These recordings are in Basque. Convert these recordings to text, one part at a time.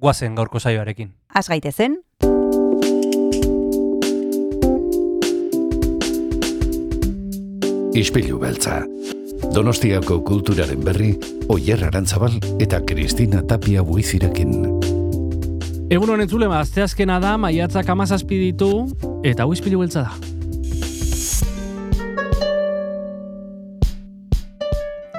guazen gaurko saioarekin. Az gaitezen, Ispilu beltza. Donostiako kulturaren berri, Oyer Arantzabal eta Kristina Tapia buizirekin. Egun honen zule, azteazkena da, maiatzak amazazpi ditu, eta hau izpilu beltza da.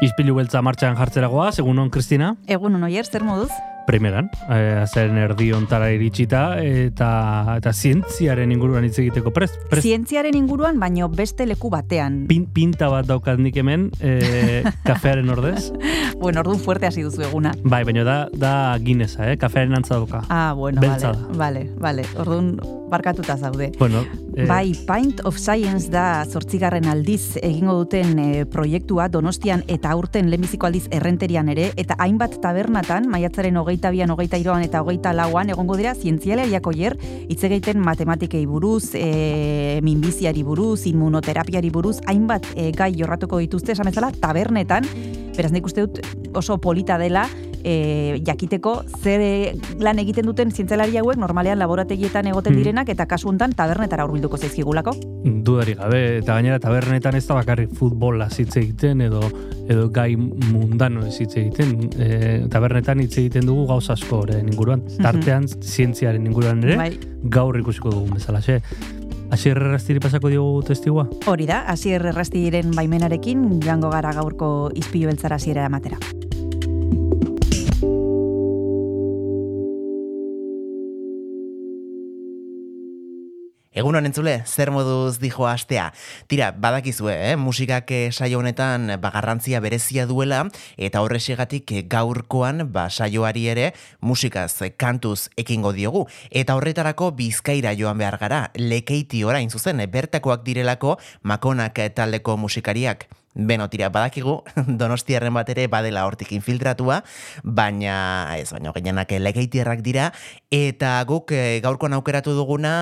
Izpilu beltza martxan jartzeragoa, segun hon, Kristina? egun oier, zer moduz? Primeran, eh, azaren erdi ontara iritsita, eta, eta zientziaren inguruan hitz egiteko prest. prest Zientziaren inguruan, baino beste leku batean. pin, pinta bat daukat nik hemen, eh, kafearen ordez. bueno, orduan fuerte hasi duzu eguna. Bai, baina da, da Guinnessa, eh? kafearen antza dauka. Ah, bueno, Beltza vale, da. vale, vale. Orduan barkatuta zaude. Bueno, eh, Bai, Pint of Science da zortzigarren aldiz egingo duten eh, proiektua Donostian eta aurten lehenbiziko aldiz errenterian ere, eta hainbat tabernatan, maiatzaren hogeita bian, hogeita iroan eta hogeita lauan, egongo dira zientzialariak oier, hitz egiten matematikei buruz, e, minbiziari buruz, immunoterapiari buruz, hainbat e, gai jorratuko dituzte, esan bezala, tabernetan, beraz nik uste dut oso polita dela, e, jakiteko zer lan egiten duten zientzialari hauek normalean laborategietan egoten Hmm. direnak eta kasu hontan tabernetara hurbilduko zaizkigulako. dudari gabe, eta gainera tabernetan ez da bakarrik futbola hitz egiten, edo edo gai mundano ez hitz egiten. E, tabernetan hitz egiten dugu gauza askoren inguruan. Tartean, zientziaren inguruan ere, Bai. gaur ikusiko dugun bezala. Xe, Asier errastiri pasako diogu testigua? Hori da, hasier errastiren baimenarekin joango gara gaurko izpilu beltzara hasiera ematera. Egun honen entzule, zer moduz dijo astea. Tira, badakizue, eh? musikak eh, saio honetan ba, garrantzia berezia duela, eta horrexegatik eh, gaurkoan ba, saioari ere musikaz, eh, kantuz ekingo diogu. Eta horretarako bizkaira joan behar gara, lekeiti orain zuzen, eh, bertakoak direlako makonak eh, taldeko musikariak. Beno, tira, badakigu, donostiarren bat ere badela hortik infiltratua, baina, ez, baina gehienak legeitierrak dira, eta guk eh, gaurkoan aukeratu duguna,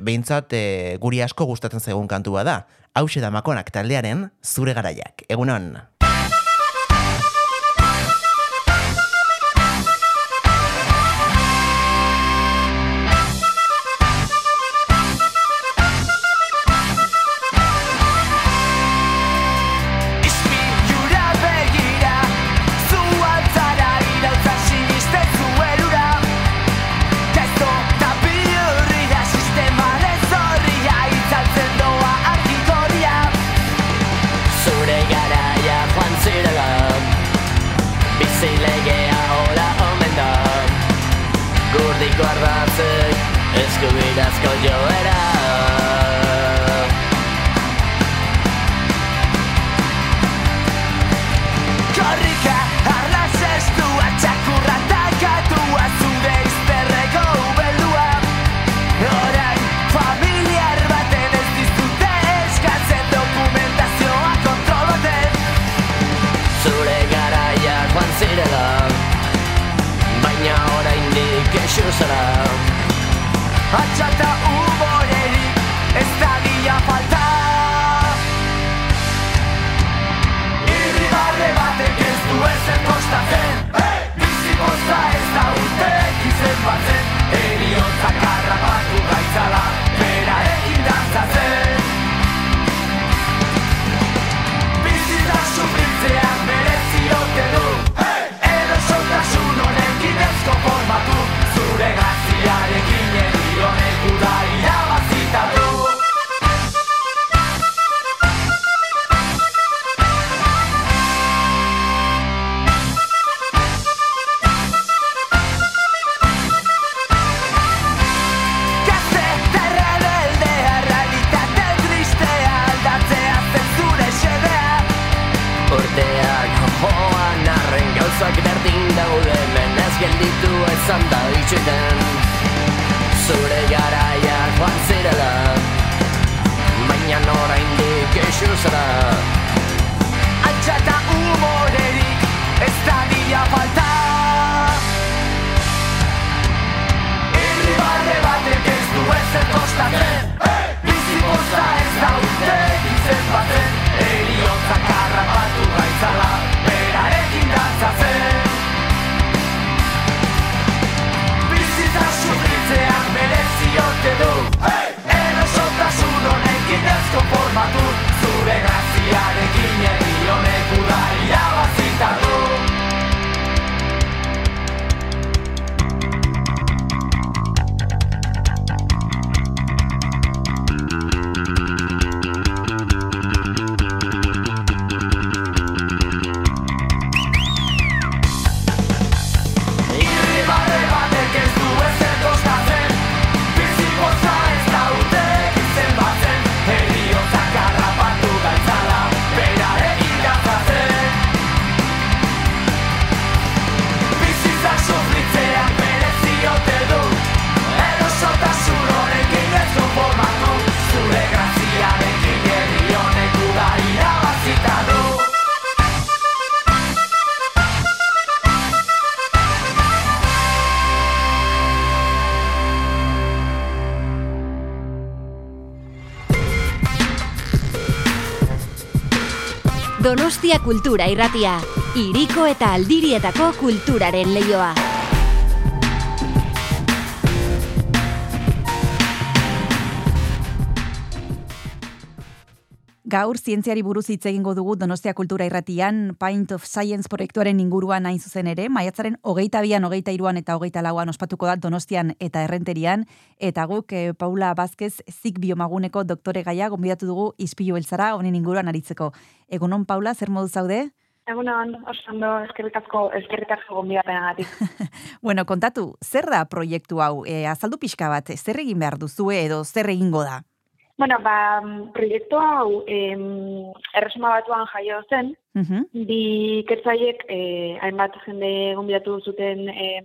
behintzat eh, guri asko gustatzen zegun kantua da. Hau da makonak taldearen zure garaiak. Egunon. that's called your head up. Donostia Kultura Irratia, Iriko eta Aldirietako kulturaren leioa. Gaur zientziari buruz hitz egingo dugu Donostia Kultura Irratian Paint of Science proiektuaren inguruan hain zuzen ere, maiatzaren hogeita bian, hogeita iruan eta hogeita lauan ospatuko da Donostian eta Errenterian, eta guk eh, Paula Vázquez zik biomaguneko doktore gaia gonbidatu dugu izpilu beltzara honen inguruan aritzeko. Egunon Paula, zer modu zaude? Egunon, oso ondo eskerrik asko eskerrik asko gonbidapenagatik. Bueno, kontatu, zer da proiektu hau? E, azaldu pixka bat, zer egin behar duzue edo zer egingo da? Bueno, ba, proiektu hau em, erresuma batuan jaio zen, Mhm. bi kertzaiek eh, hainbat jende gonbidatu zuten em,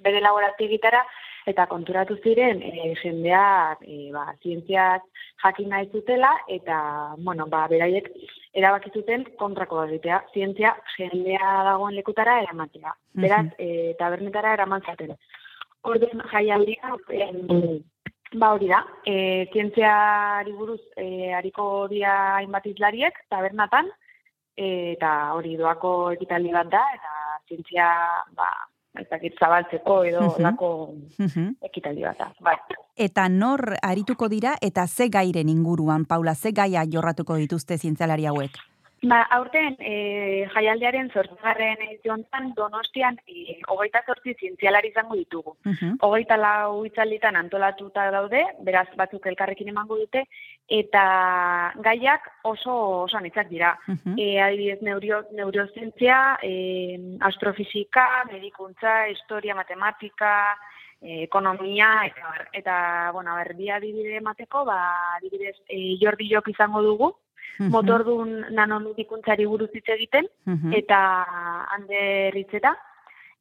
bere laborategitara, eta konturatu ziren eh, jendeak eh, ba, zientziaz jakin nahi zutela, eta, bueno, ba, beraiek erabaki zuten kontrako egitea, zientzia jendea dagoen lekutara eramatea. Beraz, eh, tabernetara eraman zaten. Orduan jaialdia, Ba hori da, e, zientziari buruz e, hariko dira hainbat izlariek, tabernatan, e, eta hori doako ekitaldi bat da, eta zientzia, ba, ez dakit zabaltzeko edo Mhm. lako Mhm. ekitaldi bat da. Bai. Eta nor arituko dira eta ze gairen inguruan, Paula, ze gaia jorratuko dituzte zientzialari hauek? Ba, aurten e, jaialdiaren zortzigarren ediziontan Donostian e, hogeita zortzi zientzialari izango ditugu. Hogeita lau hitzalditan antolatuta daude, beraz batzuk elkarrekin emango dute, eta gaiak oso oso anitzak dira. Mhm. E, adibidez, neurio, neurozientzia, e, astrofisika, medikuntza, historia, matematika, e, ekonomia, eta, eta bueno, a ber, bi adibide emateko, ba, adibidez, e, Jordi Jok izango dugu, Motordun nanomedikuntzari buruz hitz egiten, eta hande ritzeta,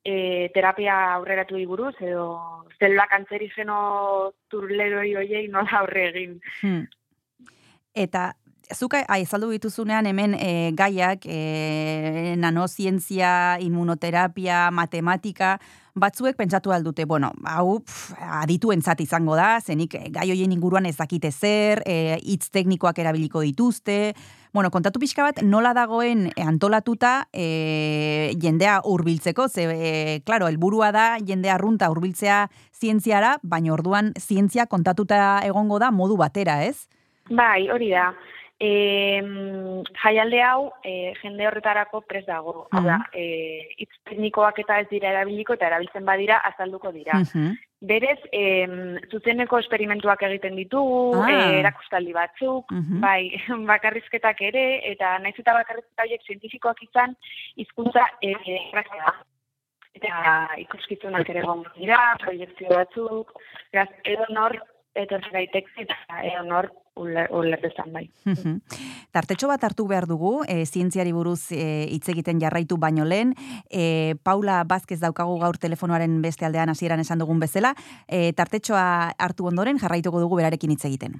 e, terapia aurreratu buruz, edo zelula kantzerigeno turleroi hoiei nola aurre egin. Hmm. Eta zuk aizaldu dituzunean hemen e, gaiak, e, nanozientzia, inmunoterapia, matematika, batzuek pentsatu aldute, bueno, hau adituentzat izango da, zenik eh, gai hoien inguruan ez dakite zer, e, hitz teknikoak erabiliko dituzte, bueno, kontatu pixka bat, nola dagoen eh, antolatuta e, jendea hurbiltzeko, ze, e, klaro, helburua da jendea arrunta hurbiltzea zientziara, baina orduan zientzia kontatuta egongo da modu batera, ez? Bai, hori da. E, jaialde hau e, jende horretarako pres dago. Hau da, e, hitz teknikoak eta ez dira erabiliko eta erabiltzen badira azalduko dira. Mhm. Berez, em, zuzeneko esperimentuak egiten ditugu, Ah. eh, erakustaldi batzuk, Mhm. bai, bakarrizketak ere, eta naiz eta bakarrizketa horiek zientifikoak izan, hizkuntza eh, erraza da. Eta ikuskizunak ere egon dira, proiektzio batzuk, edo nor etorri daiteke eta egon hor ulertezan bai. Tartetxo bat hartu behar dugu, e, zientziari buruz e, hitz egiten jarraitu baino lehen, e, Paula Bazkez daukagu gaur telefonoaren beste aldean hasieran esan dugun bezala, e, tartetxoa hartu ondoren jarraituko dugu berarekin hitz egiten.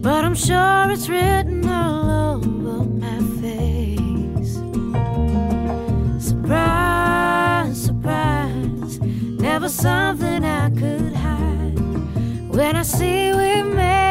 But I'm sure it's written all over my face. Surprise, surprise, never something I could hide. When I see we made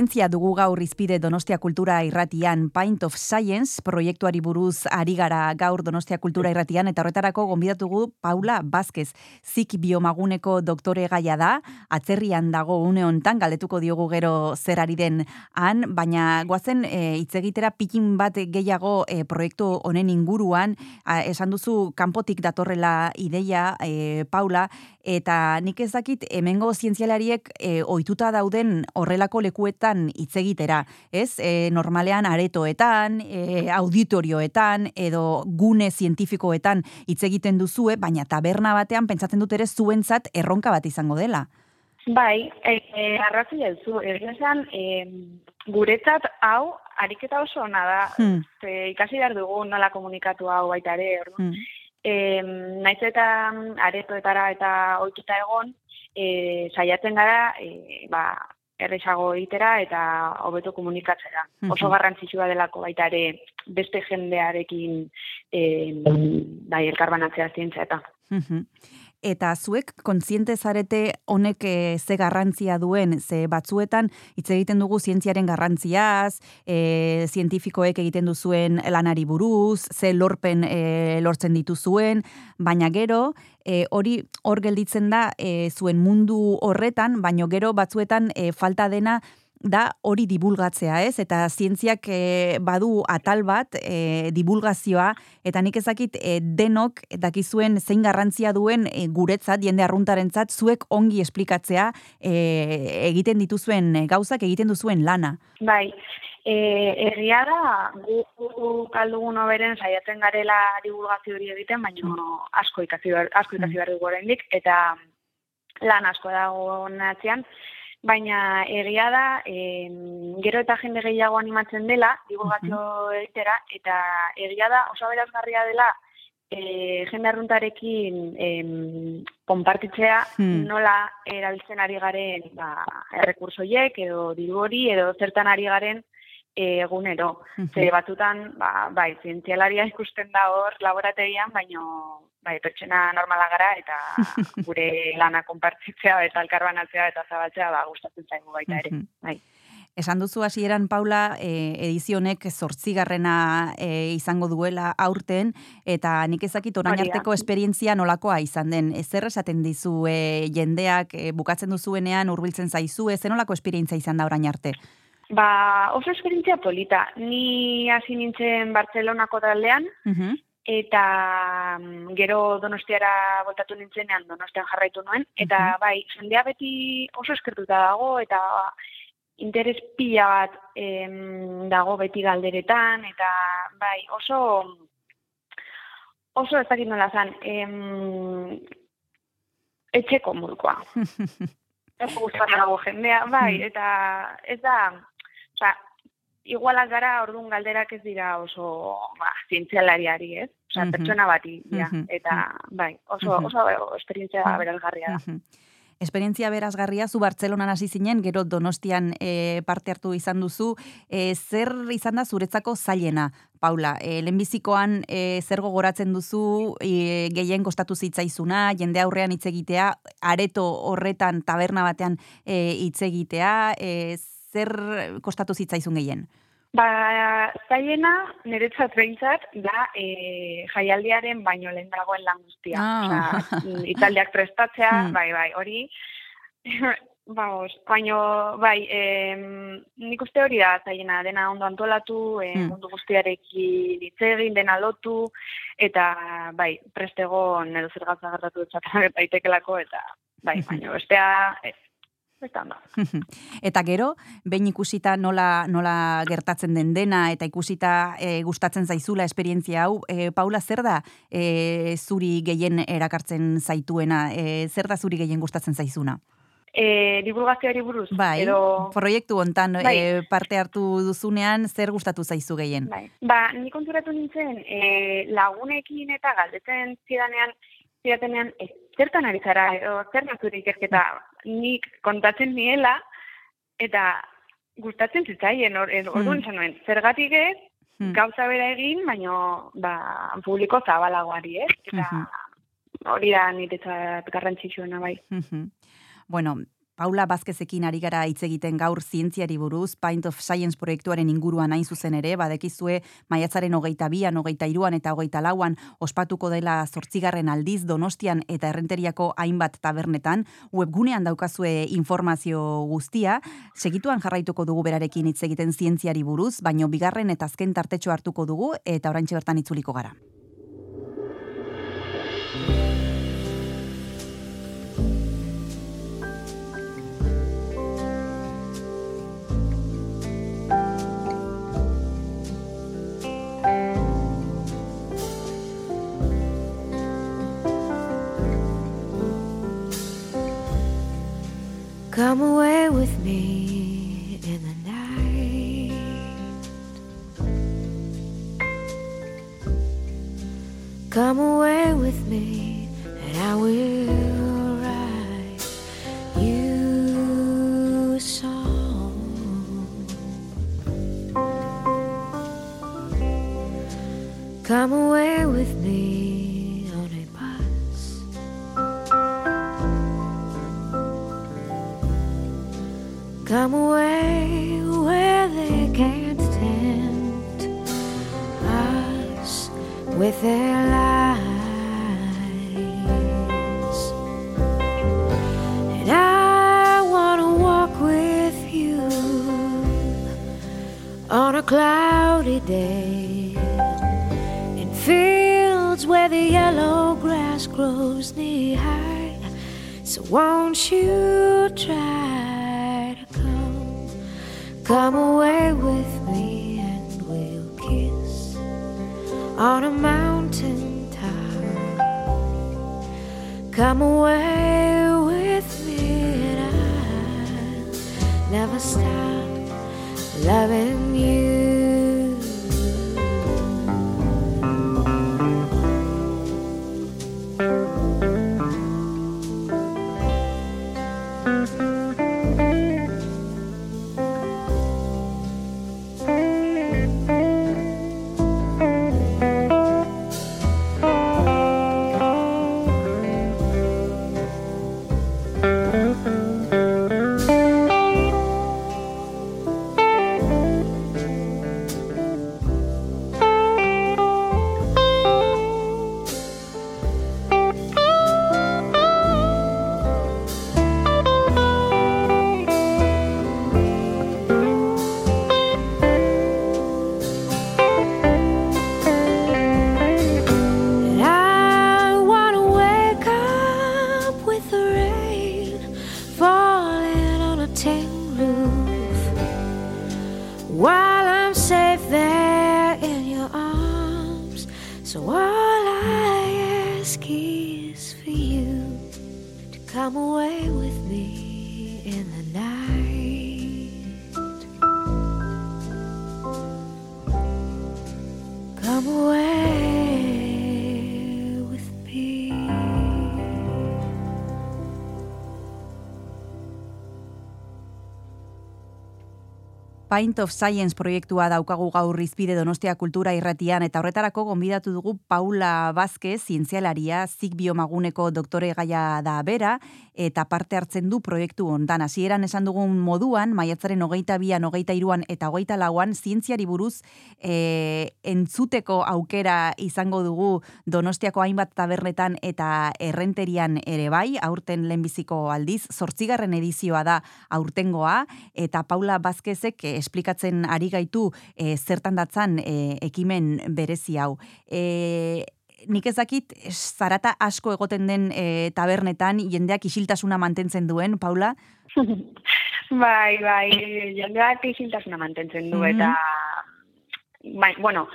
Zientzia dugu gaur izpide Donostia Kultura Irratian. Pint of Science proiektuari buruz ari gara gaur Donostia Kultura Irratian eta horretarako gonbidatugu Paula Vázquez, zik biomaguneko doktore gaia da, atzerrian dago une hontan galdetuko diogu gero zer ari den han, baina goazen e, hitz egitera pikin bat gehiago e, proiektu honen inguruan, a, esan duzu kanpotik datorrela ideia e, Paula, eta nik ez dakit hemengo zientzialariek e, ohituta dauden horrelako lekuetan hitz egitera, ez? E, normalean aretoetan, e, auditorioetan edo gune zientifikoetan hitz egiten duzue, baina taberna batean pentsatzen dut ere zuentzat erronka bat izango dela. Bai, e, e, arrazia duzu, esan, e, guretzat hau, ariketa oso ona da, Hmm. ze ikasi behar dugu nola komunikatu hau baita ere, orduan. Hmm. E, naiz eta mm, aretoetara eta ohituta egon, e, saiatzen gara, e, ba, erresago egitera eta hobeto komunikatzera. Oso garrantzitsua delako baita ere beste jendearekin e, bai elkarbanatzea zientzia eta. Mhm. Eta zuek kontziente zarete honek e, ze garrantzia duen, ze batzuetan hitz egiten dugu zientziaren garrantziaz, e, zientifikoek egiten duzuen lanari buruz, ze lorpen e, lortzen dituzuen, baina gero, e, hori hor gelditzen da e, zuen mundu horretan, baino gero batzuetan e, falta dena da hori divulgatzea, ez? Eta zientziak e, badu atal bat e, divulgazioa eta nik ezakit e, denok dakizuen zein garrantzia duen e, guretzat jende arruntarentzat zuek ongi esplikatzea e, egiten dituzuen gauzak egiten duzuen lana. Bai, e, egia da, gu, gu kaldugun oberen saiatzen garela divulgazio hori egiten, baina asko ikasi behar, asko ikasi behar dugu oraindik, eta lan asko dago natzean, baina egia da, em, gero eta jende gehiago animatzen dela, divulgazio egitera, eta egia da oso berazgarria dela e, jende arruntarekin em, konpartitzea Hmm. nola erabiltzen ari garen ba, errekursoiek edo diru hori edo zertan ari garen egunero. Ze batzutan, ba, bai, zientzialaria ikusten da hor laborategian, baino bai, pertsona normala gara eta gure lana konpartitzea eta elkarbanatzea eta zabaltzea ba, gustatzen zaigu baita ere. Mhm. Bai. Esan duzu hasieran Paula, e, edizionek zortzigarrena e, izango duela aurten, eta nik ezakit orain arteko esperientzia nolakoa izan den. Ezer esaten dizu e, jendeak e, bukatzen duzuenean hurbiltzen zaizu, ez nolako esperientzia izan da orain arte? Ba, oso esperientzia polita. Ni hasi nintzen Bartzelonako taldean, Mhm. eta mm, gero donostiara voltatu nintzenean donostian jarraitu nuen, eta bai, jendea beti oso eskertuta dago, eta interes pila bat em, dago beti galderetan, eta bai, oso oso ez dakit nola zan, em, etxeko modukoa. Oso gustatzen dago jendea, bai, eta ez da, osea, igualak gara, orduan galderak ez dira oso ba, zientzialariari, ez? Osea, Mhm. pertsona bati, ja. Eta, bai, oso, oso esperientzia Mhm. berazgarria da. Esperientzia berazgarria, zu Bartzelonan hasi zinen, gero Donostian e, parte hartu izan duzu. E, zer izan da zuretzako zailena, Paula? E, lehenbizikoan e, zer gogoratzen duzu e, gehien kostatu zitzaizuna, jende aurrean hitz egitea, areto horretan taberna batean e, hitz egitea, e, zer kostatu zitzaizun gehien? Ba, zailena, niretzat behintzat, da e, jaialdiaren baino lehen dagoen lan guztia. Ah. Osea, italdiak prestatzea, Hmm. bai, bai, hori, Vamos, baino, bai, em, nik uste hori da zailena, dena ondo antolatu, eh, Hmm. mundu guztiarekin hitz egin, dena lotu, eta, bai, prestegon edo zer gertatu etxatan daitekelako, eta, bai, baino, bestea, da, ondo. Eta gero, behin ikusita nola, nola gertatzen den dena, eta ikusita e, gustatzen zaizula esperientzia hau, e, Paula, zer da e, zuri gehien erakartzen zaituena? E, zer da zuri gehien gustatzen zaizuna? E, divulgazioari buruz, Bai, edo... proiektu hontan Bai. e, parte hartu duzunean, zer gustatu zaizu gehien? Bai. Ba, ni konturatu nintzen, e, lagunekin eta galdetzen zidanean, zidatenean, e, zertan ari zara, edo zer da zure ikerketa, nik kontatzen niela, eta gustatzen zitzaien, or, edo, orduan Hmm. izan nuen, zergatik ez, Hmm. gauza bera egin, baino, ba, publiko zabalagoari, ez? Eta Mhm. hori da niretzat garrantzitsuena, bai. Mhm. Bueno, Paula Bazkezekin ari gara hitz egiten gaur zientziari buruz, Pint of Science proiektuaren inguruan hain zuzen ere, badekizue maiatzaren hogeita bian, hogeita iruan eta hogeita lauan ospatuko dela zortzigarren aldiz Donostian eta Errenteriako hainbat tabernetan, webgunean daukazue informazio guztia, segituan jarraituko dugu berarekin hitz egiten zientziari buruz, baino bigarren eta azken tartetxo hartuko dugu eta oraintxe bertan itzuliko gara. Pint of Science proiektua daukagu gaur izpide Donostia Kultura Irratian eta horretarako gonbidatu dugu Paula Vázquez, zientzialaria, zik biomaguneko doktore gaia da bera, eta parte hartzen du proiektu ondan. Hasieran esan dugun moduan, maiatzaren hogeita bian, hogeita iruan eta hogeita lauan, zientziari buruz e, entzuteko aukera izango dugu Donostiako hainbat tabernetan eta errenterian ere bai, aurten lehenbiziko aldiz, zortzigarren edizioa da aurtengoa, eta Paula Vázquezek eh, esplikatzen ari gaitu eh, zertan datzan eh, ekimen berezi hau. E, nik ezakit zarata asko egoten den e, tabernetan jendeak isiltasuna mantentzen duen, Paula? bai, bai, jendeak isiltasuna mantentzen du, Mhm. eta, bai, bueno,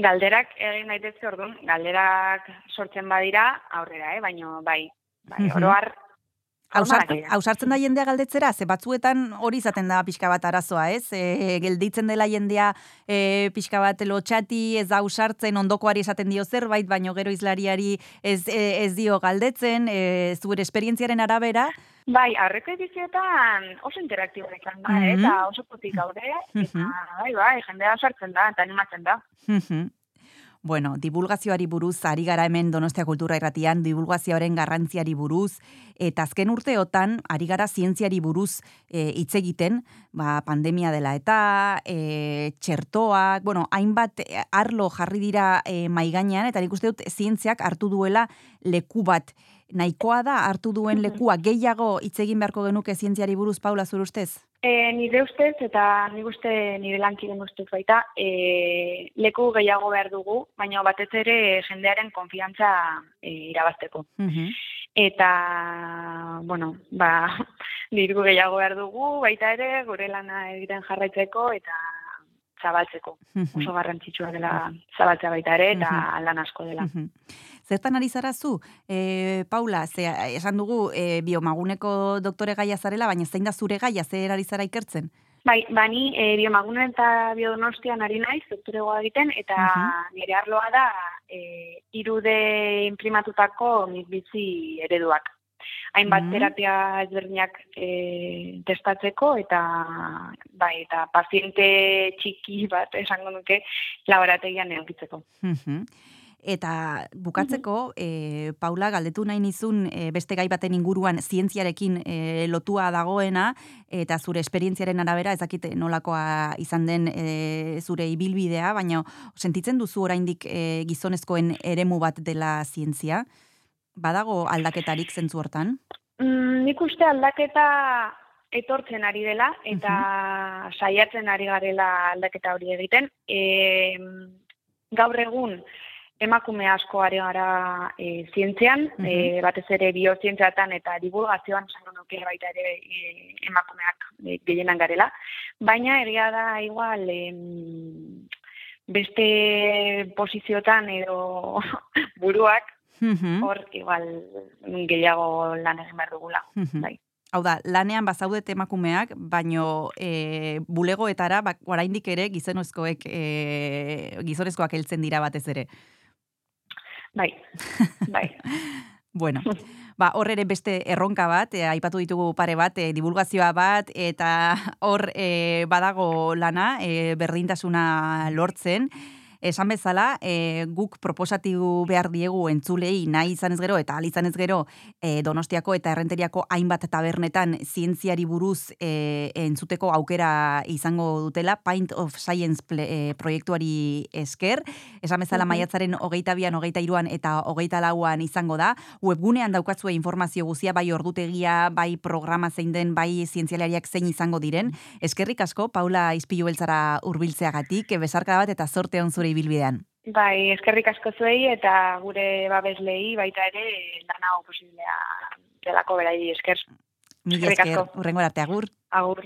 galderak egin daitezke orduan, galderak sortzen badira aurrera, eh? baino, bai, bai, Mhm. oroar, Hausartzen da jendea galdetzera, ze batzuetan hori izaten da pixka bat arazoa, ez? E, gelditzen dela jendea e, pixka bat lotxati, ez da hausartzen, ondokoari esaten dio zerbait, baino gero izlariari ez, e, ez dio galdetzen, e, zure esperientziaren arabera, Bai, aurreko edizioetan oso interaktibo izan da, Mhm. eta oso potik gaude, eta Mhm. bai, bai, jendea sartzen da, eta animatzen da. Mhm. Bueno, divulgazioari buruz, ari gara hemen Donostia Kultura Irratian, divulgazioaren garrantziari buruz, eta azken urteotan, ari gara zientziari buruz e, hitz egiten, ba, pandemia dela eta, e, txertoak, bueno, hainbat e, arlo jarri dira e, maiganean, eta nik uste dut zientziak hartu duela leku bat. Nahikoa da hartu duen lekua gehiago hitz egin beharko genuke zientziari buruz, Paula, zure ustez? E, nire ustez, eta nik uste nire lankiden ustez baita, e, leku gehiago behar dugu, baina batez ere jendearen konfiantza e, irabazteko. Mhm. Eta, bueno, ba, diru gehiago behar dugu, baita ere, gure lana egiten jarraitzeko eta zabaltzeko. Oso garrantzitsua dela zabaltzea baita ere, eta lan asko dela. Zertan ari zara zu, e, Paula, ze, esan dugu e, biomaguneko doktore gaia zarela, baina zein da zure gaia, zer ari zara ikertzen? Bai, bani e, biomagunen eta biodonostian ari naiz, doktoregoa egiten, eta Mhm. nire arloa da e, irude imprimatutako mitbizi ereduak. Hainbat Mhm. terapia ezberdinak e, testatzeko eta bai, eta paziente txiki bat esango nuke laborategian edukitzeko. Mhm. Eta bukatzeko, e, Paula, galdetu nahi nizun e, beste gai baten inguruan zientziarekin e, lotua dagoena, eta zure esperientziaren arabera, ezakite nolakoa izan den e, zure ibilbidea, baina sentitzen duzu oraindik e, gizonezkoen eremu bat dela zientzia? Badago aldaketarik zentzu hortan? Mm, nik uste aldaketa etortzen ari dela eta saiatzen ari garela aldaketa hori egiten. E, gaur egun emakume asko ari gara e, zientzian, e, batez ere biozientziatan eta divulgazioan esango nuke baita ere e, emakumeak e, gehienan garela. Baina egia da igual em, beste posiziotan edo buruak Mhm. hor igual gehiago lan egin behar dugula. Mhm. Bai. Hau da, lanean bazaudet emakumeak, baino e, bulegoetara, bak, oraindik ere gizonezkoek, e, gizonezkoak heltzen dira batez ere. Bai, bai. Bueno, ba, hor ere beste erronka bat, e, aipatu ditugu pare bat, e, divulgazioa bat, eta hor e, badago lana, e, berdintasuna lortzen. Esan bezala, e, guk proposatibu behar diegu entzulei nahi izan ez gero, eta ahal izan ez gero, e, Donostiako eta Errenteriako hainbat tabernetan zientziari buruz e, entzuteko aukera izango dutela, Pint of Science ple, proiektuari esker. Esan bezala maiatzaren hogeita bian, hogeita iruan eta hogeita lauan izango da. Webgunean daukatzue informazio guzia, bai ordutegia, bai programa zein den, bai zientzialariak zein izango diren. Eskerrik asko, Paula Izpilu beltzara urbiltzeagatik, besarka bat eta zorte on zure ibilbidean. Bai, eskerrik asko zuei eta gure babeslei baita ere lan hau posiblea delako berai esker. Mila Eskerrik esker, urrengo arte agur. Agur.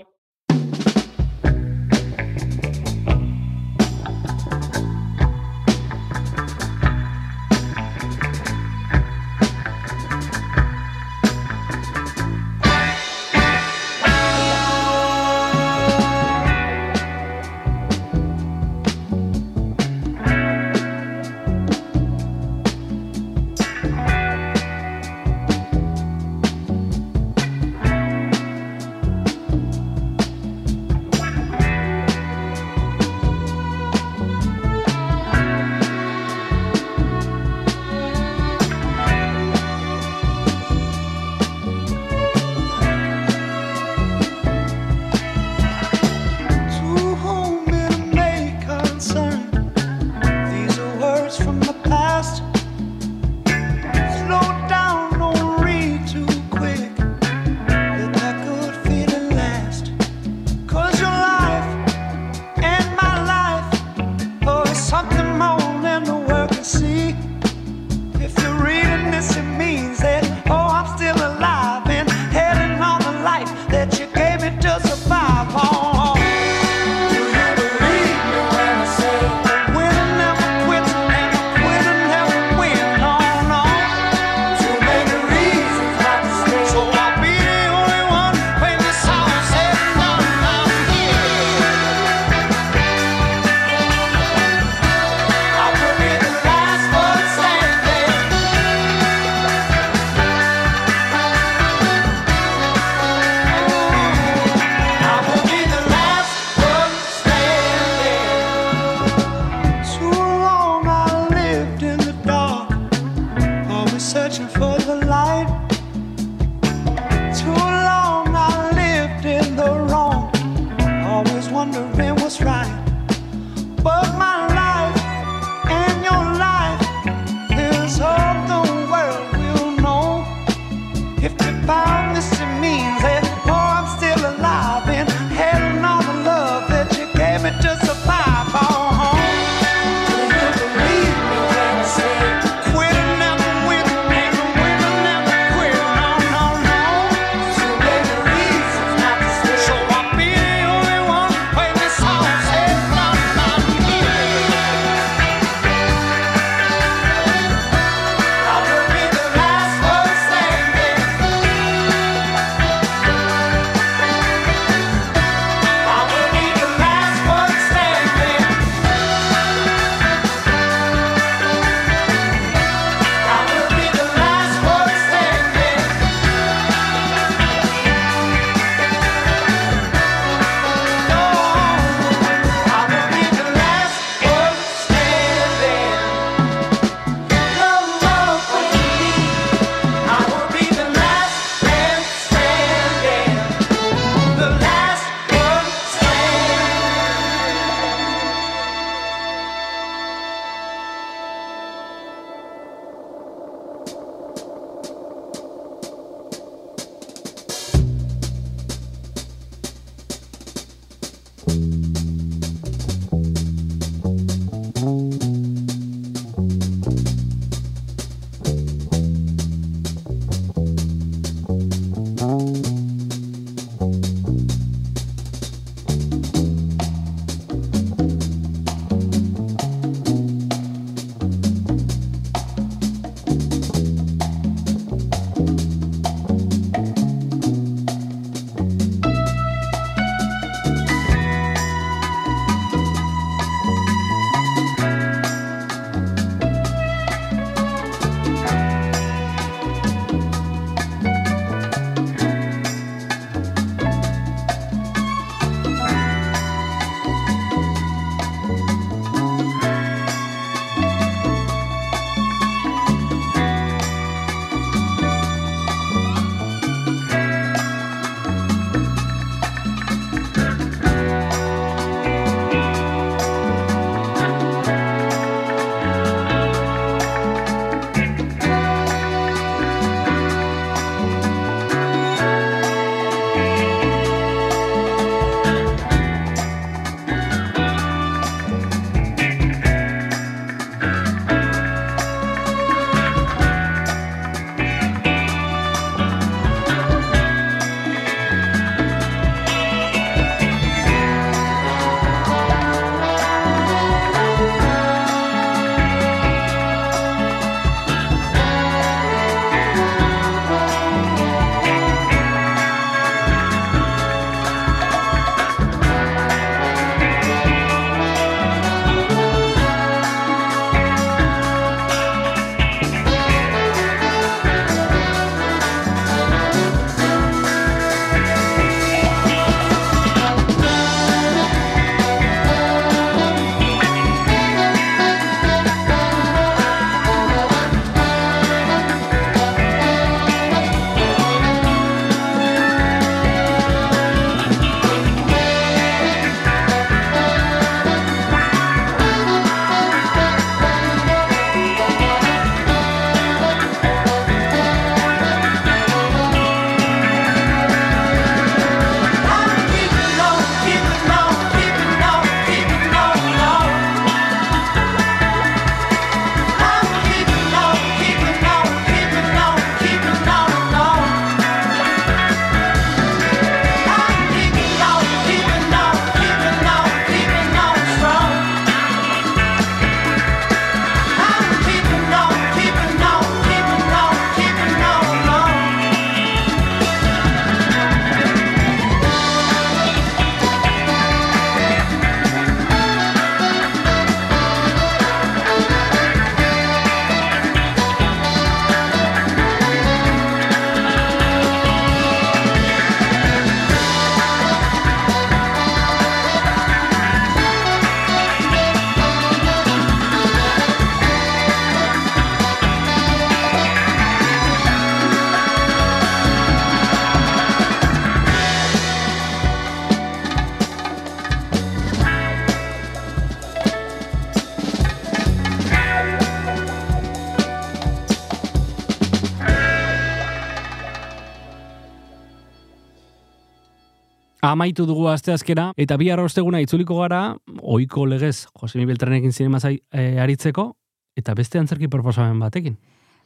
Amaitu dugu asteazkena eta bi osteguna itzuliko gara, ohiko legez, Josemi Beltranekin zinema e, aritzeko, eta beste antzerki proposamen batekin.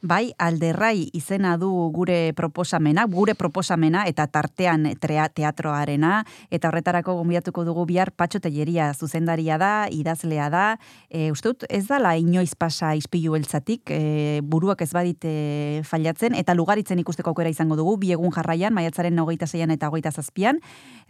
Bai, alderrai izena du gure proposamena, gure proposamena eta tartean trea, teatroarena, eta horretarako gombiatuko dugu bihar patxo telleria zuzendaria da, idazlea da, e, uste dut ez dala inoiz pasa izpilu beltzatik, e, buruak ez badit e, fallatzen, eta lugaritzen ikusteko aukera izango dugu, biegun jarraian, maiatzaren hogeita zeian eta hogeita zazpian,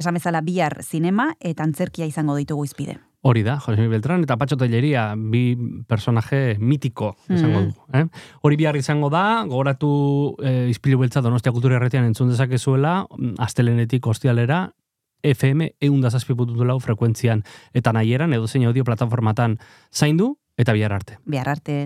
esan bezala bihar zinema eta antzerkia izango ditugu izpide. Hori da, Josemi Beltran eta Patxo Telleria, bi personaje mitiko izango Mhm. dugu. Eh? Hori bihar izango da, gogoratu eh, izpilu beltza Donostia Kultura Erretian entzun dezakezuela, mm, astelenetik ostialera, FM eundazazpi.lau frekuentzian eta nahieran edo zein audio plataformatan zaindu eta bihar arte. Bihar arte.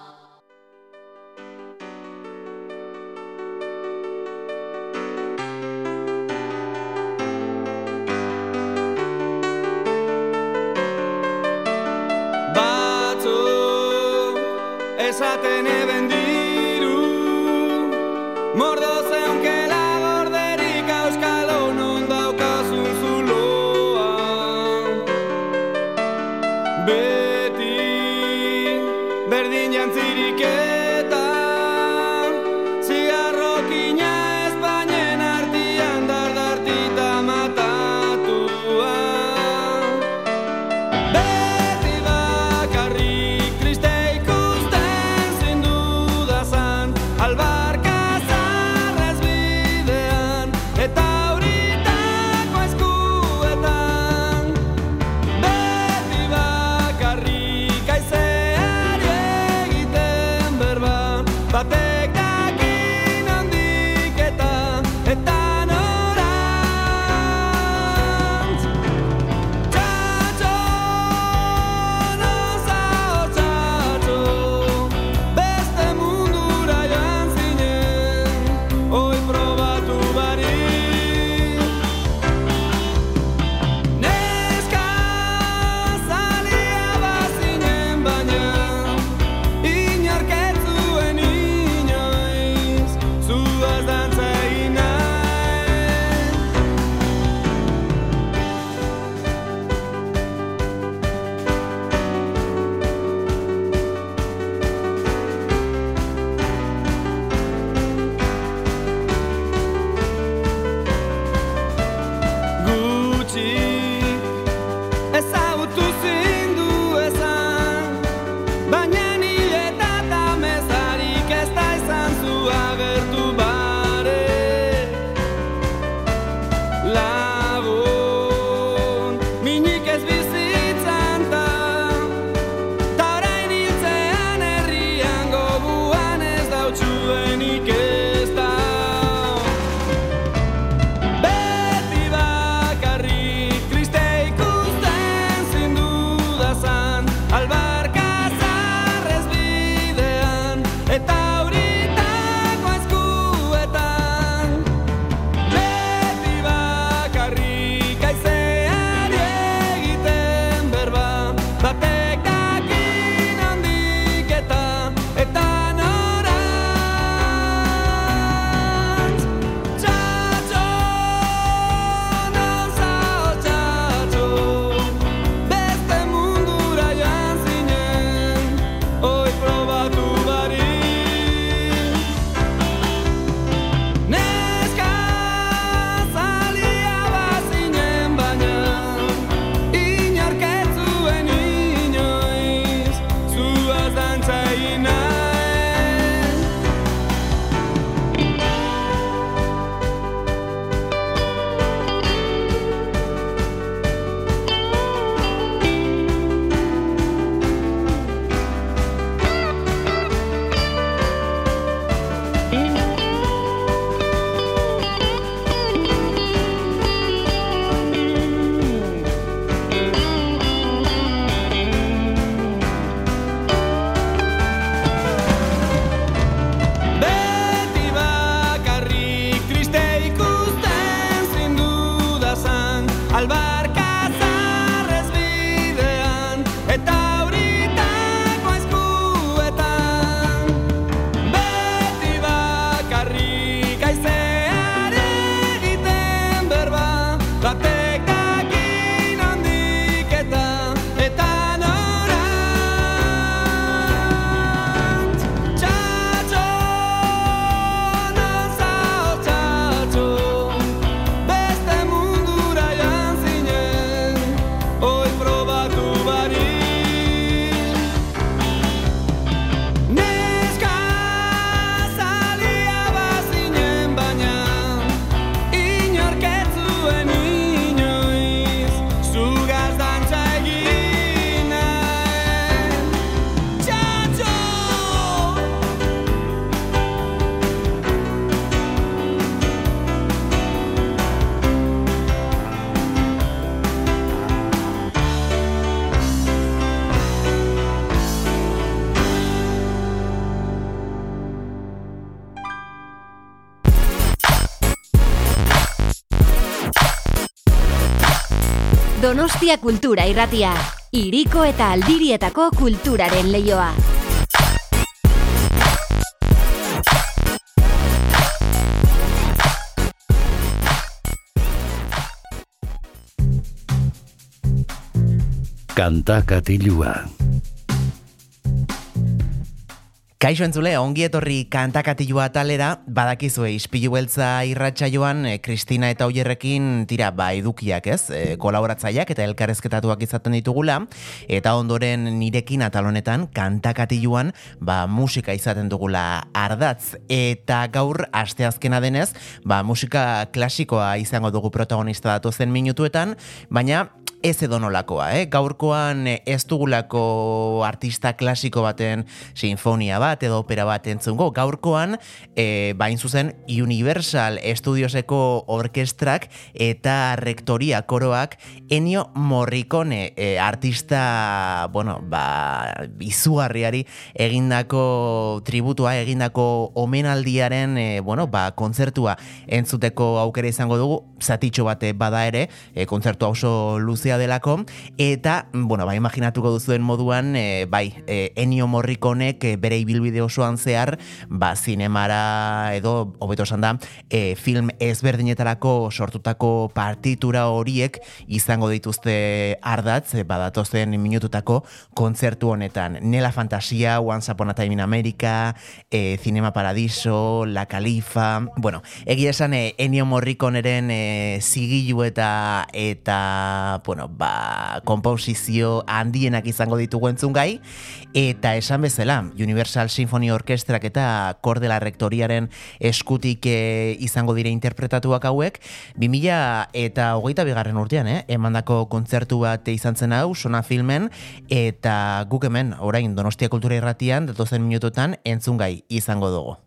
Donostia Kultura Irratia. Iriko eta aldirietako kulturaren leioa. Kanta katilua. Kaixo entzule, ongi etorri kantakatilua talera, badakizue ispilu beltza irratsaioan eh, Kristina eta Oierrekin tira ba edukiak, ez? E, kolaboratzaileak eta elkarrezketatuak izaten ditugula. Eta ondoren nirekin atal honetan kantakatiluan ba musika izaten dugula ardatz. Eta gaur asteazkena denez, ba musika klasikoa izango dugu protagonista datu zen minutuetan, baina ez edo nolakoa, eh? Gaurkoan eh, ez dugulako artista klasiko baten sinfonia bat edo opera bat entzungo. Gaurkoan, e, bain zuzen, Universal Studioseko orkestrak eta rektoria koroak Ennio Morricone e, artista, bueno, ba, izugarriari egindako tributua, egindako omenaldiaren, e, bueno, ba, kontzertua entzuteko aukera izango dugu, zatitxo bate bada ere, e, kontzertua oso luzea delako, eta, bueno, ba, imaginatuko duzuen moduan, e, bai, e, Ennio Morriconek e, bere ibilbide osoan zehar, ba, zinemara edo, hobeto esan da, e, film ezberdinetarako sortutako partitura horiek izango dituzte ardatz, badatozen minututako kontzertu honetan. Nela Fantasia, Once Upon a Time in America, e, Cinema Paradiso, La Califa, bueno, egia esan e, Ennio Morriconeren e, zigilu eta eta, bueno, ba, komposizio handienak izango ditugu entzungai, eta esan bezala, Universal Symphony Orkestrak eta Kordela Rektoriaren eskutik e, izango dire interpretatuak hauek, 2000 eta hogeita bigarren urtean, eh? emandako kontzertu bat izan zen hau, sona filmen, eta guk hemen, orain, Donostia Kultura Irratian, datozen minututan, entzungai izango dugu.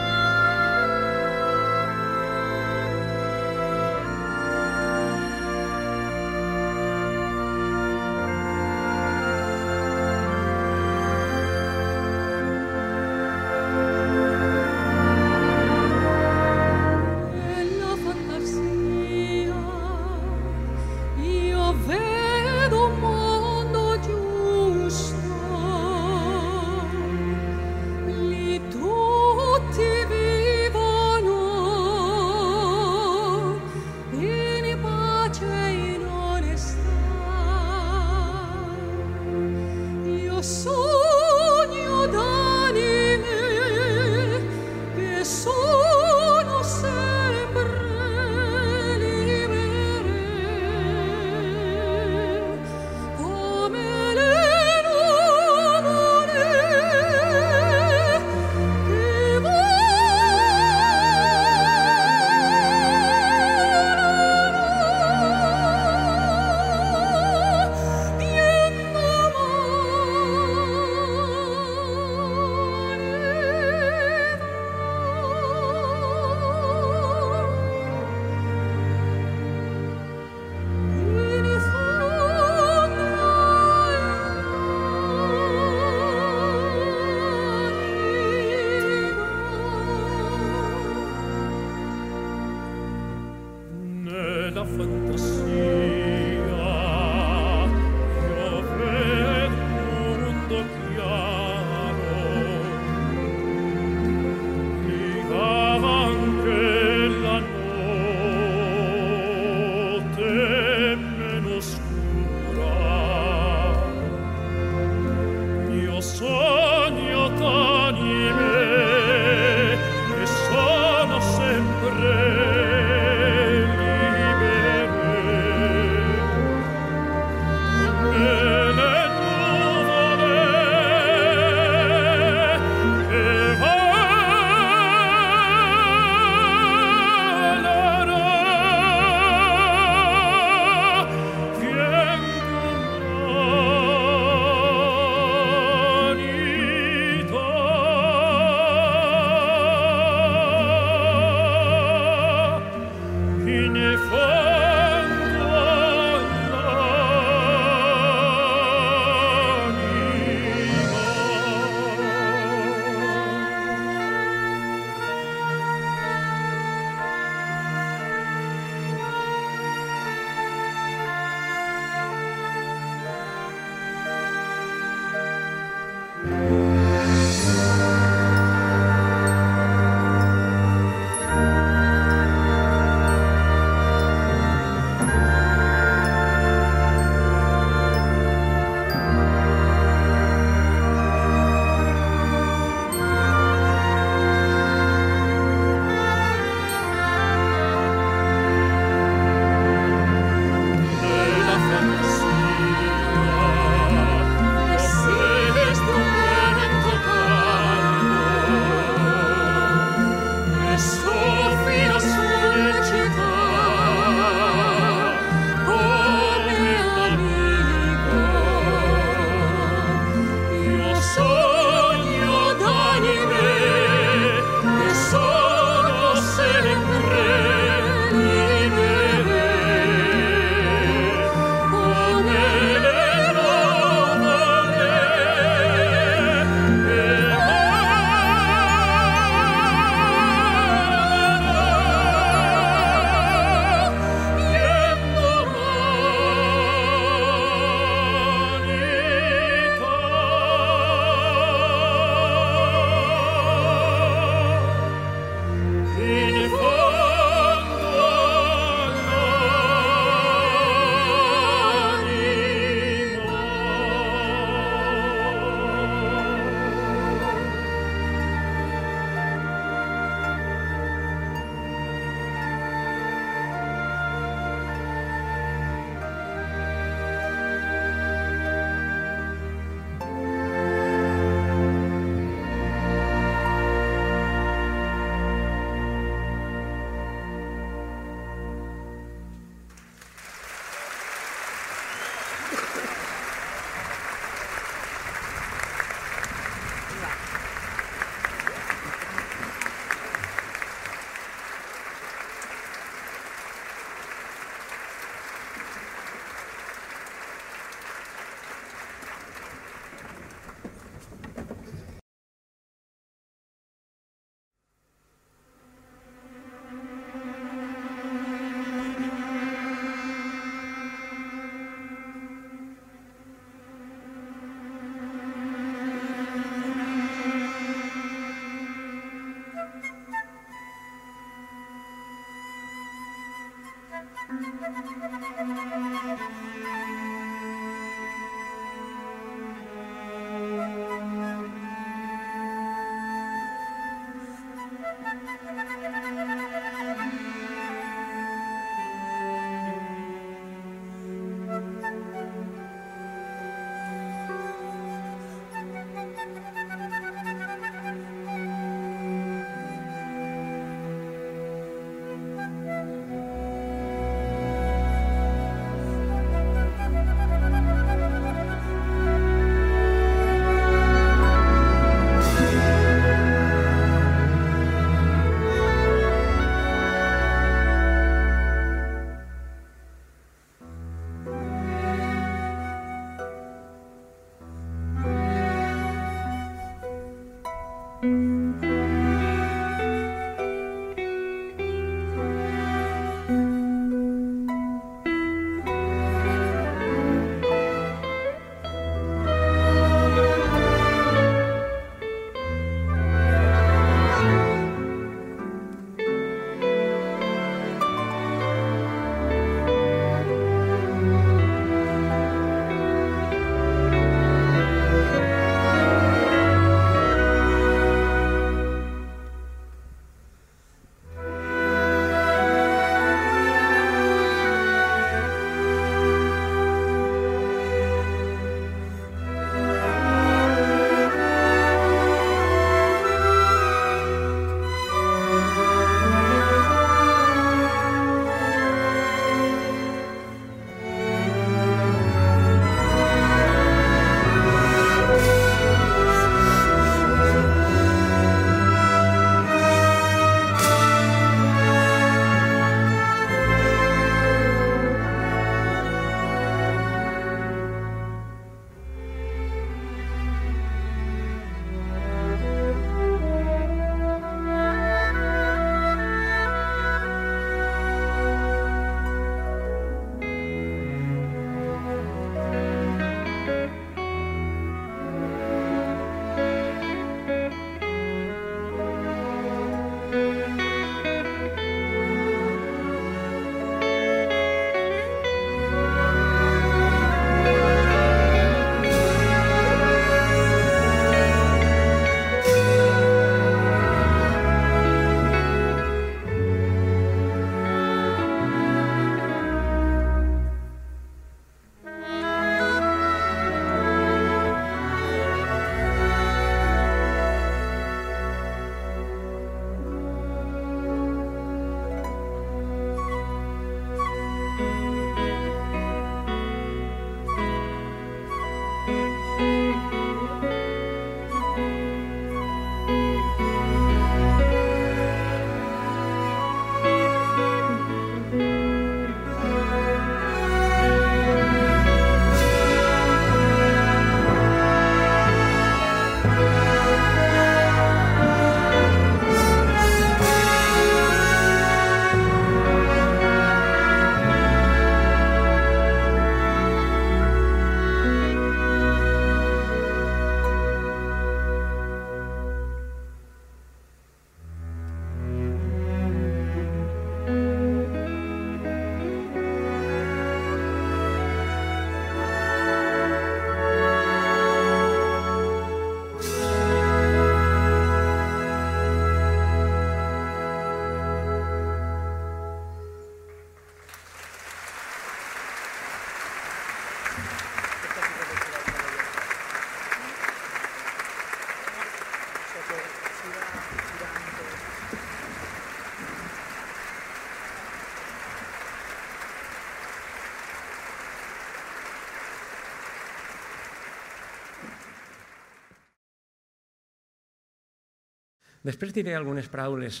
Després diré algunes paraules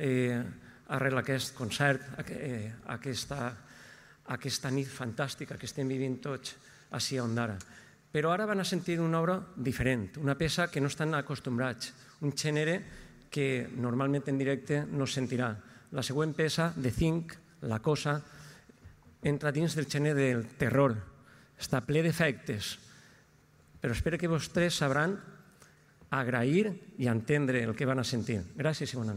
eh, arrel aquest concert, eh, aquesta, aquesta nit fantàstica que estem vivint tots a Ondara. Però ara van a sentir una obra diferent, una peça que no estan acostumbrats, un gènere que normalment en directe no sentirà. La següent peça, de Think, La Cosa, entra dins del gènere del terror. Està ple d'efectes, però espero que vostès sabran agrair i entendre el que van a sentir. Gràcies i bona.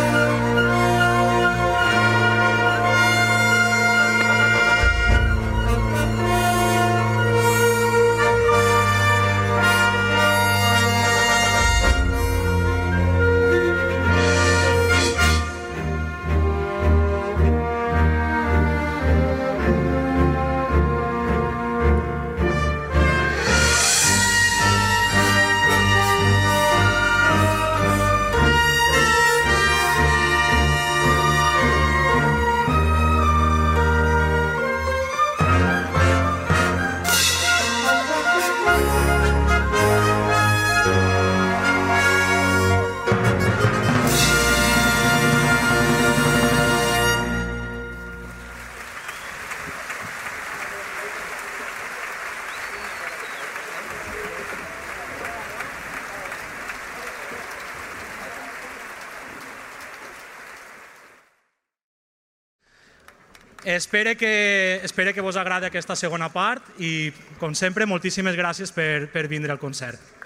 Espere que, espere que vos agradi aquesta segona part i, com sempre, moltíssimes gràcies per, per vindre al concert.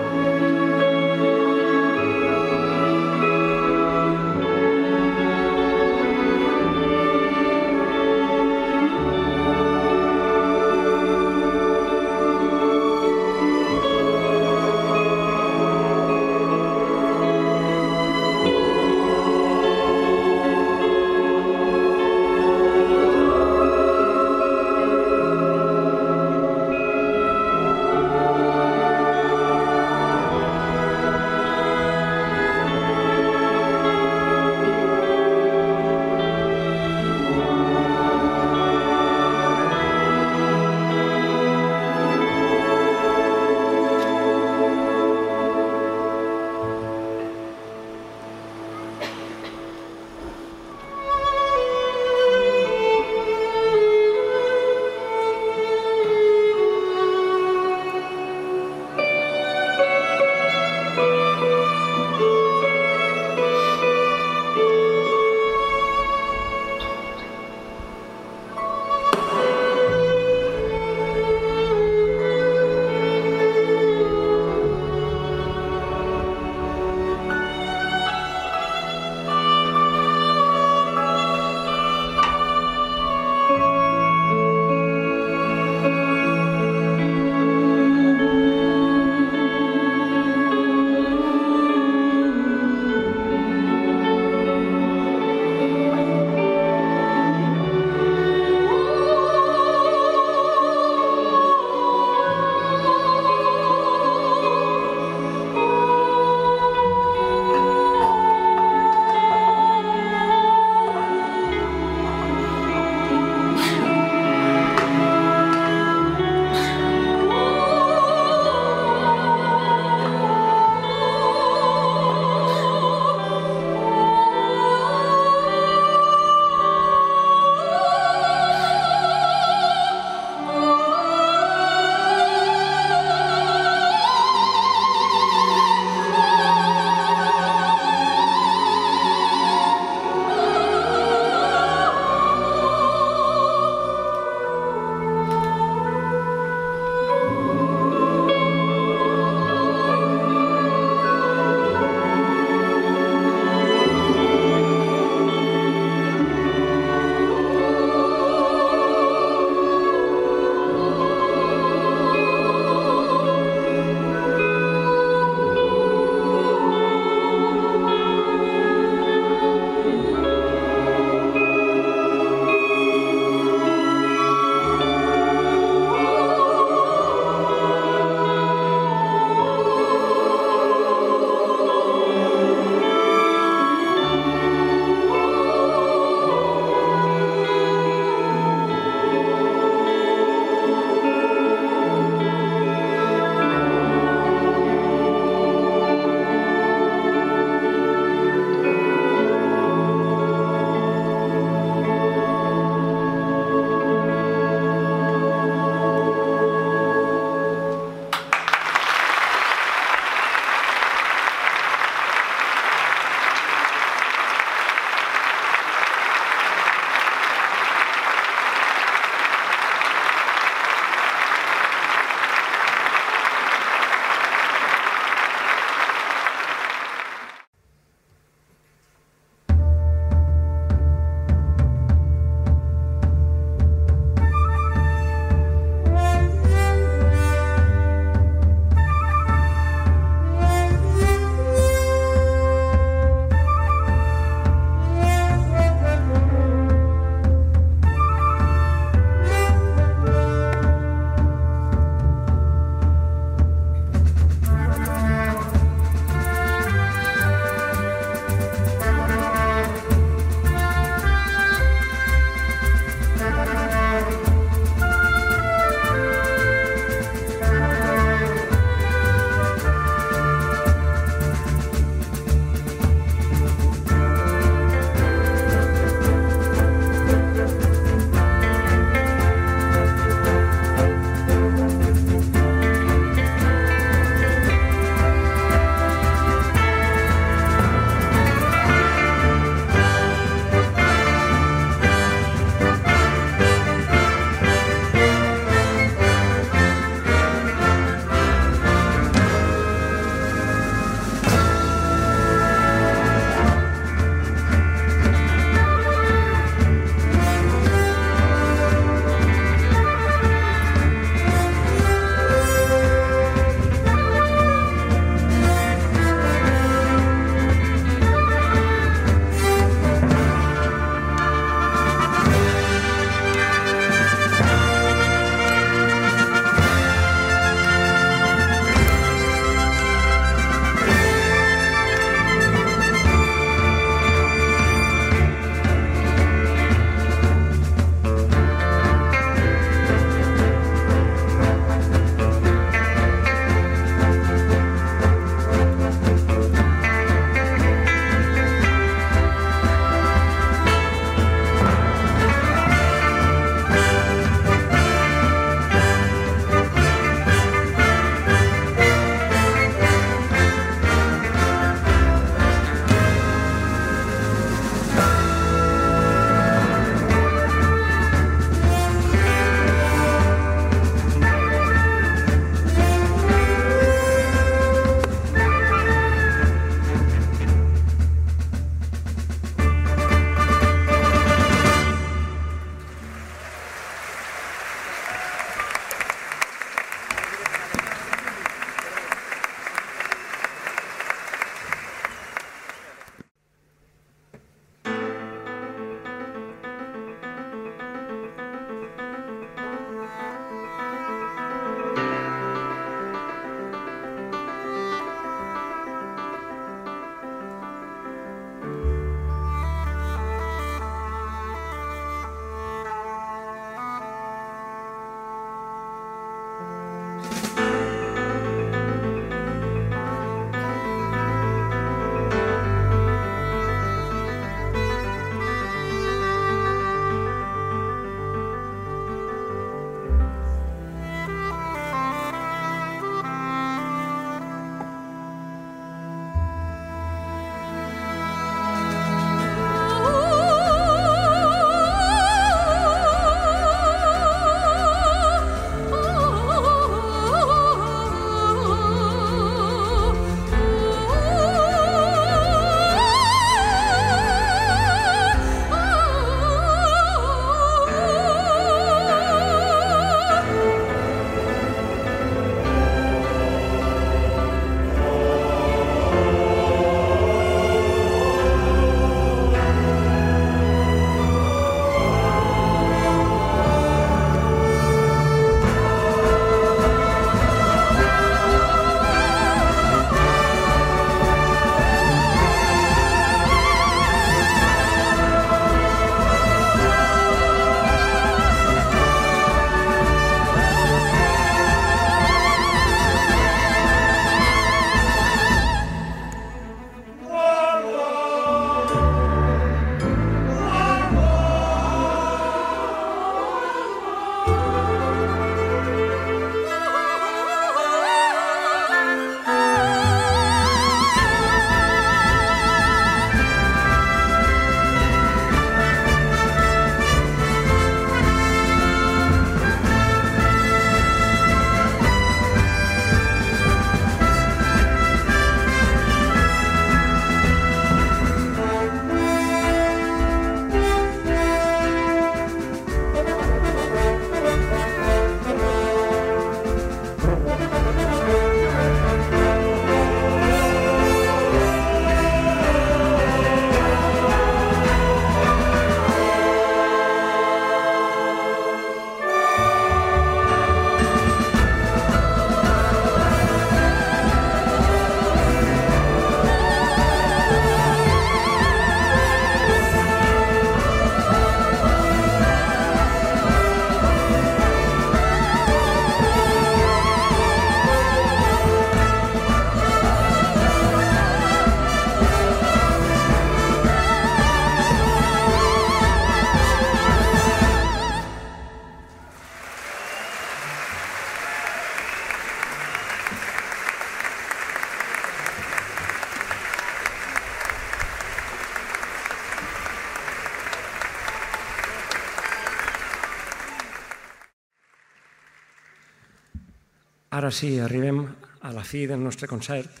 Ara sí, arribem a la fi del nostre concert.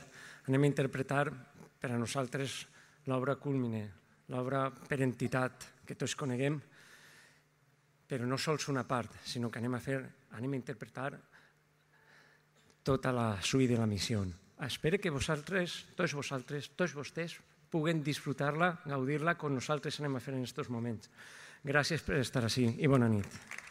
Anem a interpretar per a nosaltres l'obra culmine, l'obra per entitat que tots coneguem, però no sols una part, sinó que anem a fer, anem a interpretar tota la suite de la missió. Espero que vosaltres, tots vosaltres, tots vostès, puguen disfrutar-la, gaudir-la, com nosaltres anem a fer en aquests moments. Gràcies per estar així i bona nit.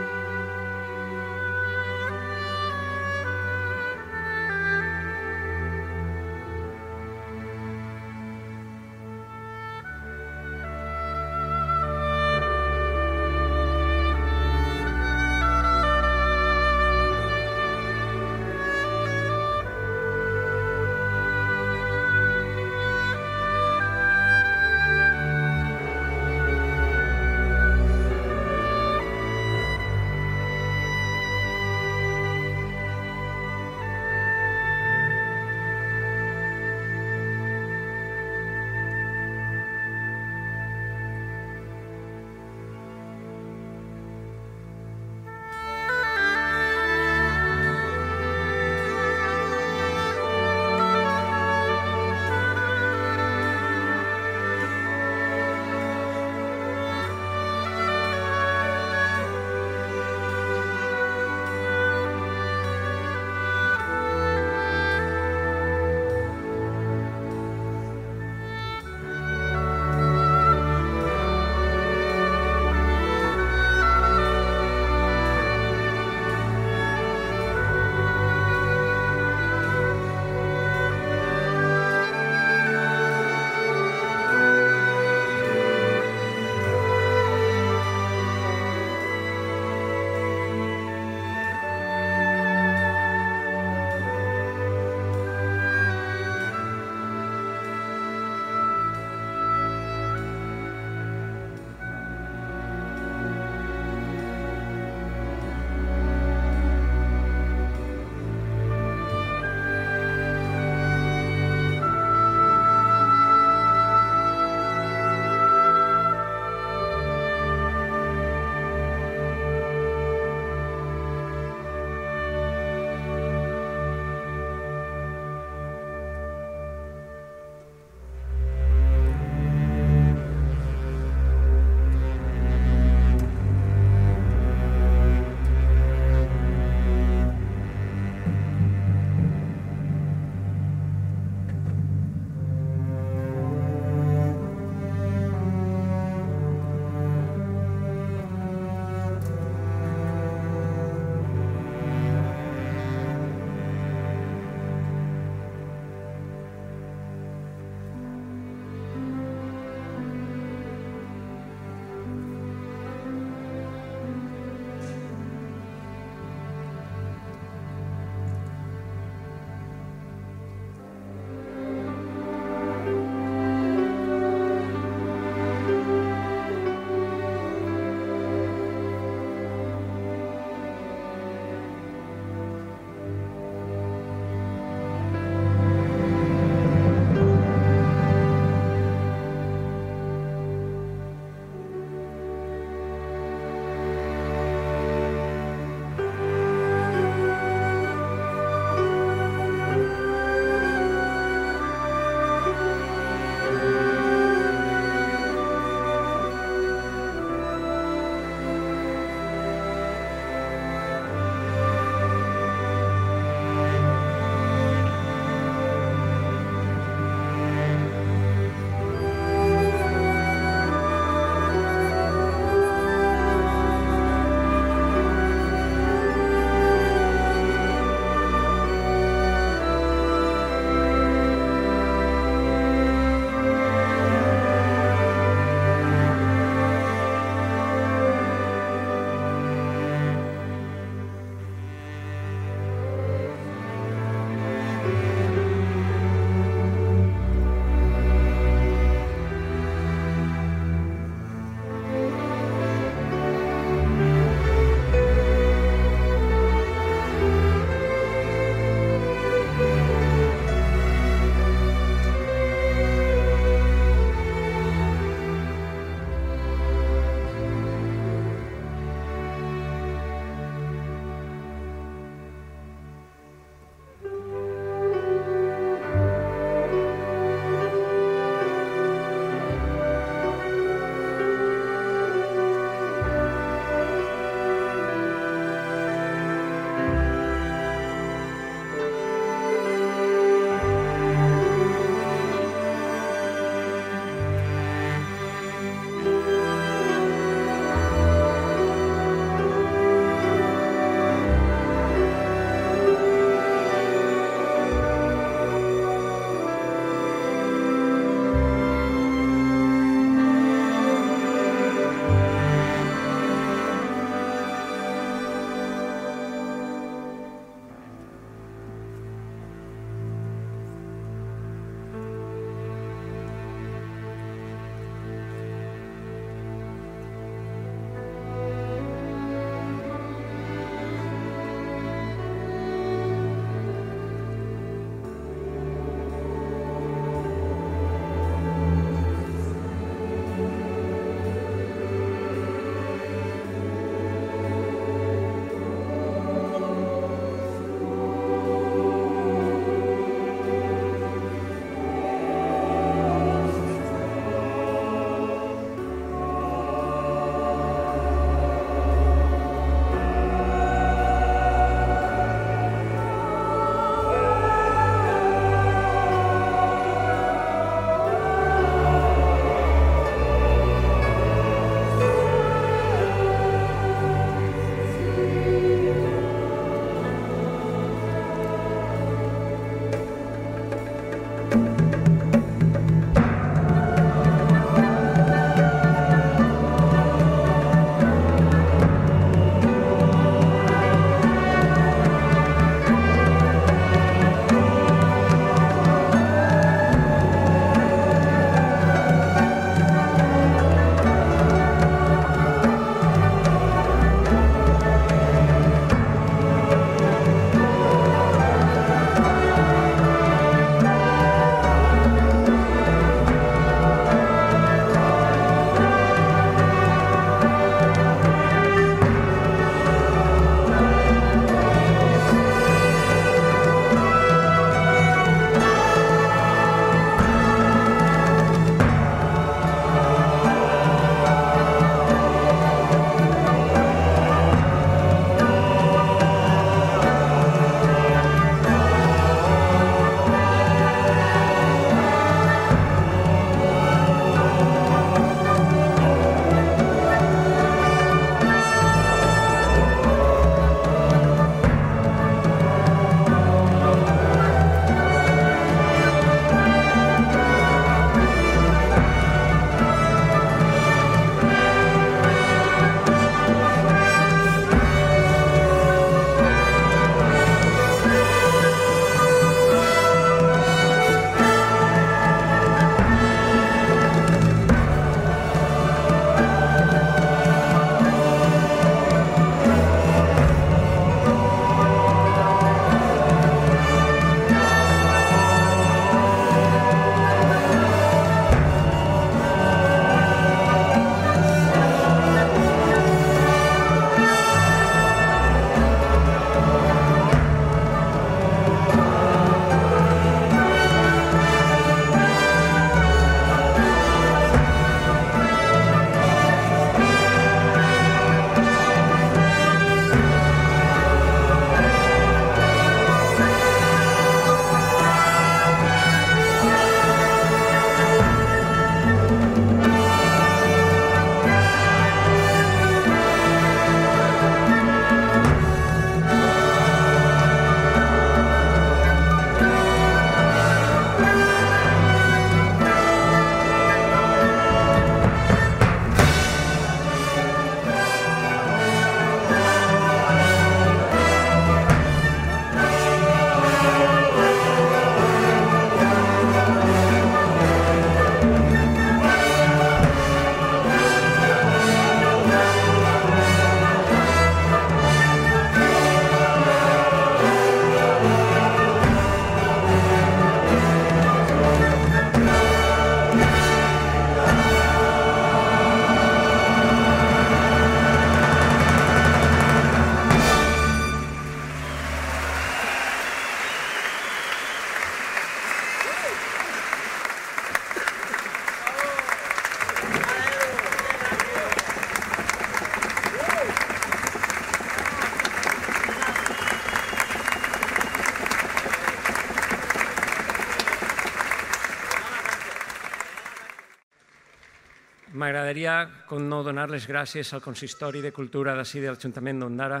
M'agradaria, com no, donar les gràcies al Consistori de Cultura d'ací de l'Ajuntament d'Ondara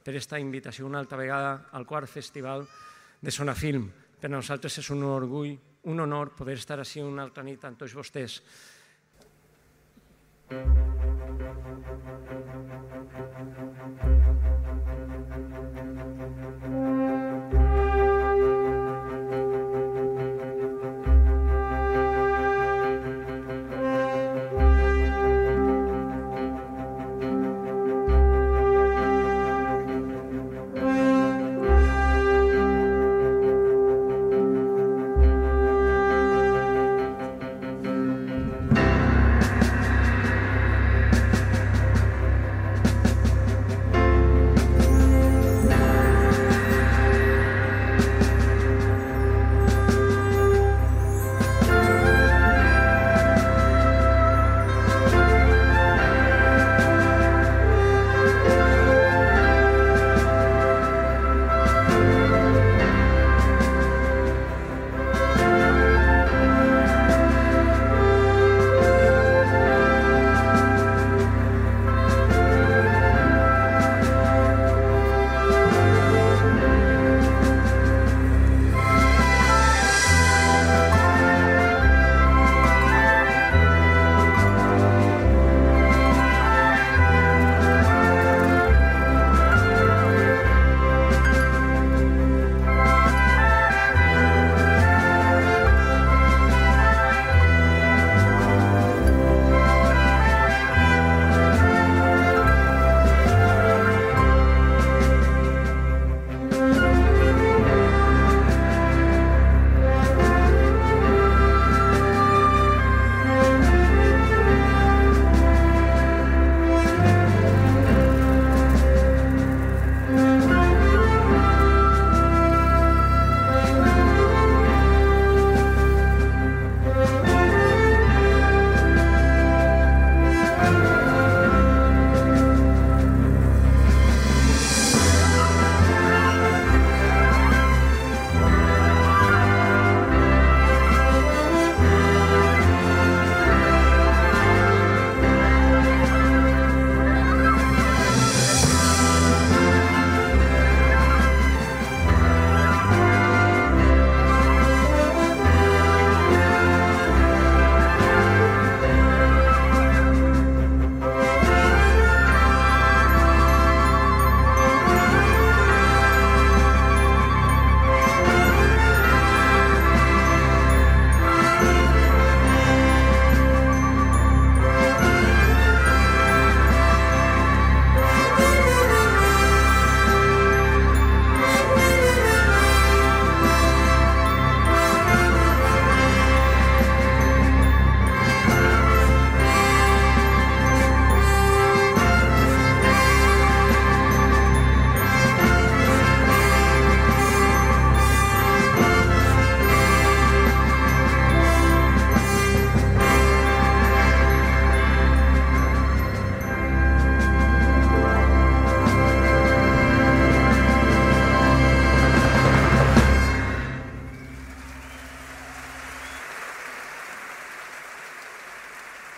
per esta invitació una altra vegada al quart festival de Sonafilm. Per a nosaltres és un orgull, un honor poder estar així una altra nit amb tots vostès.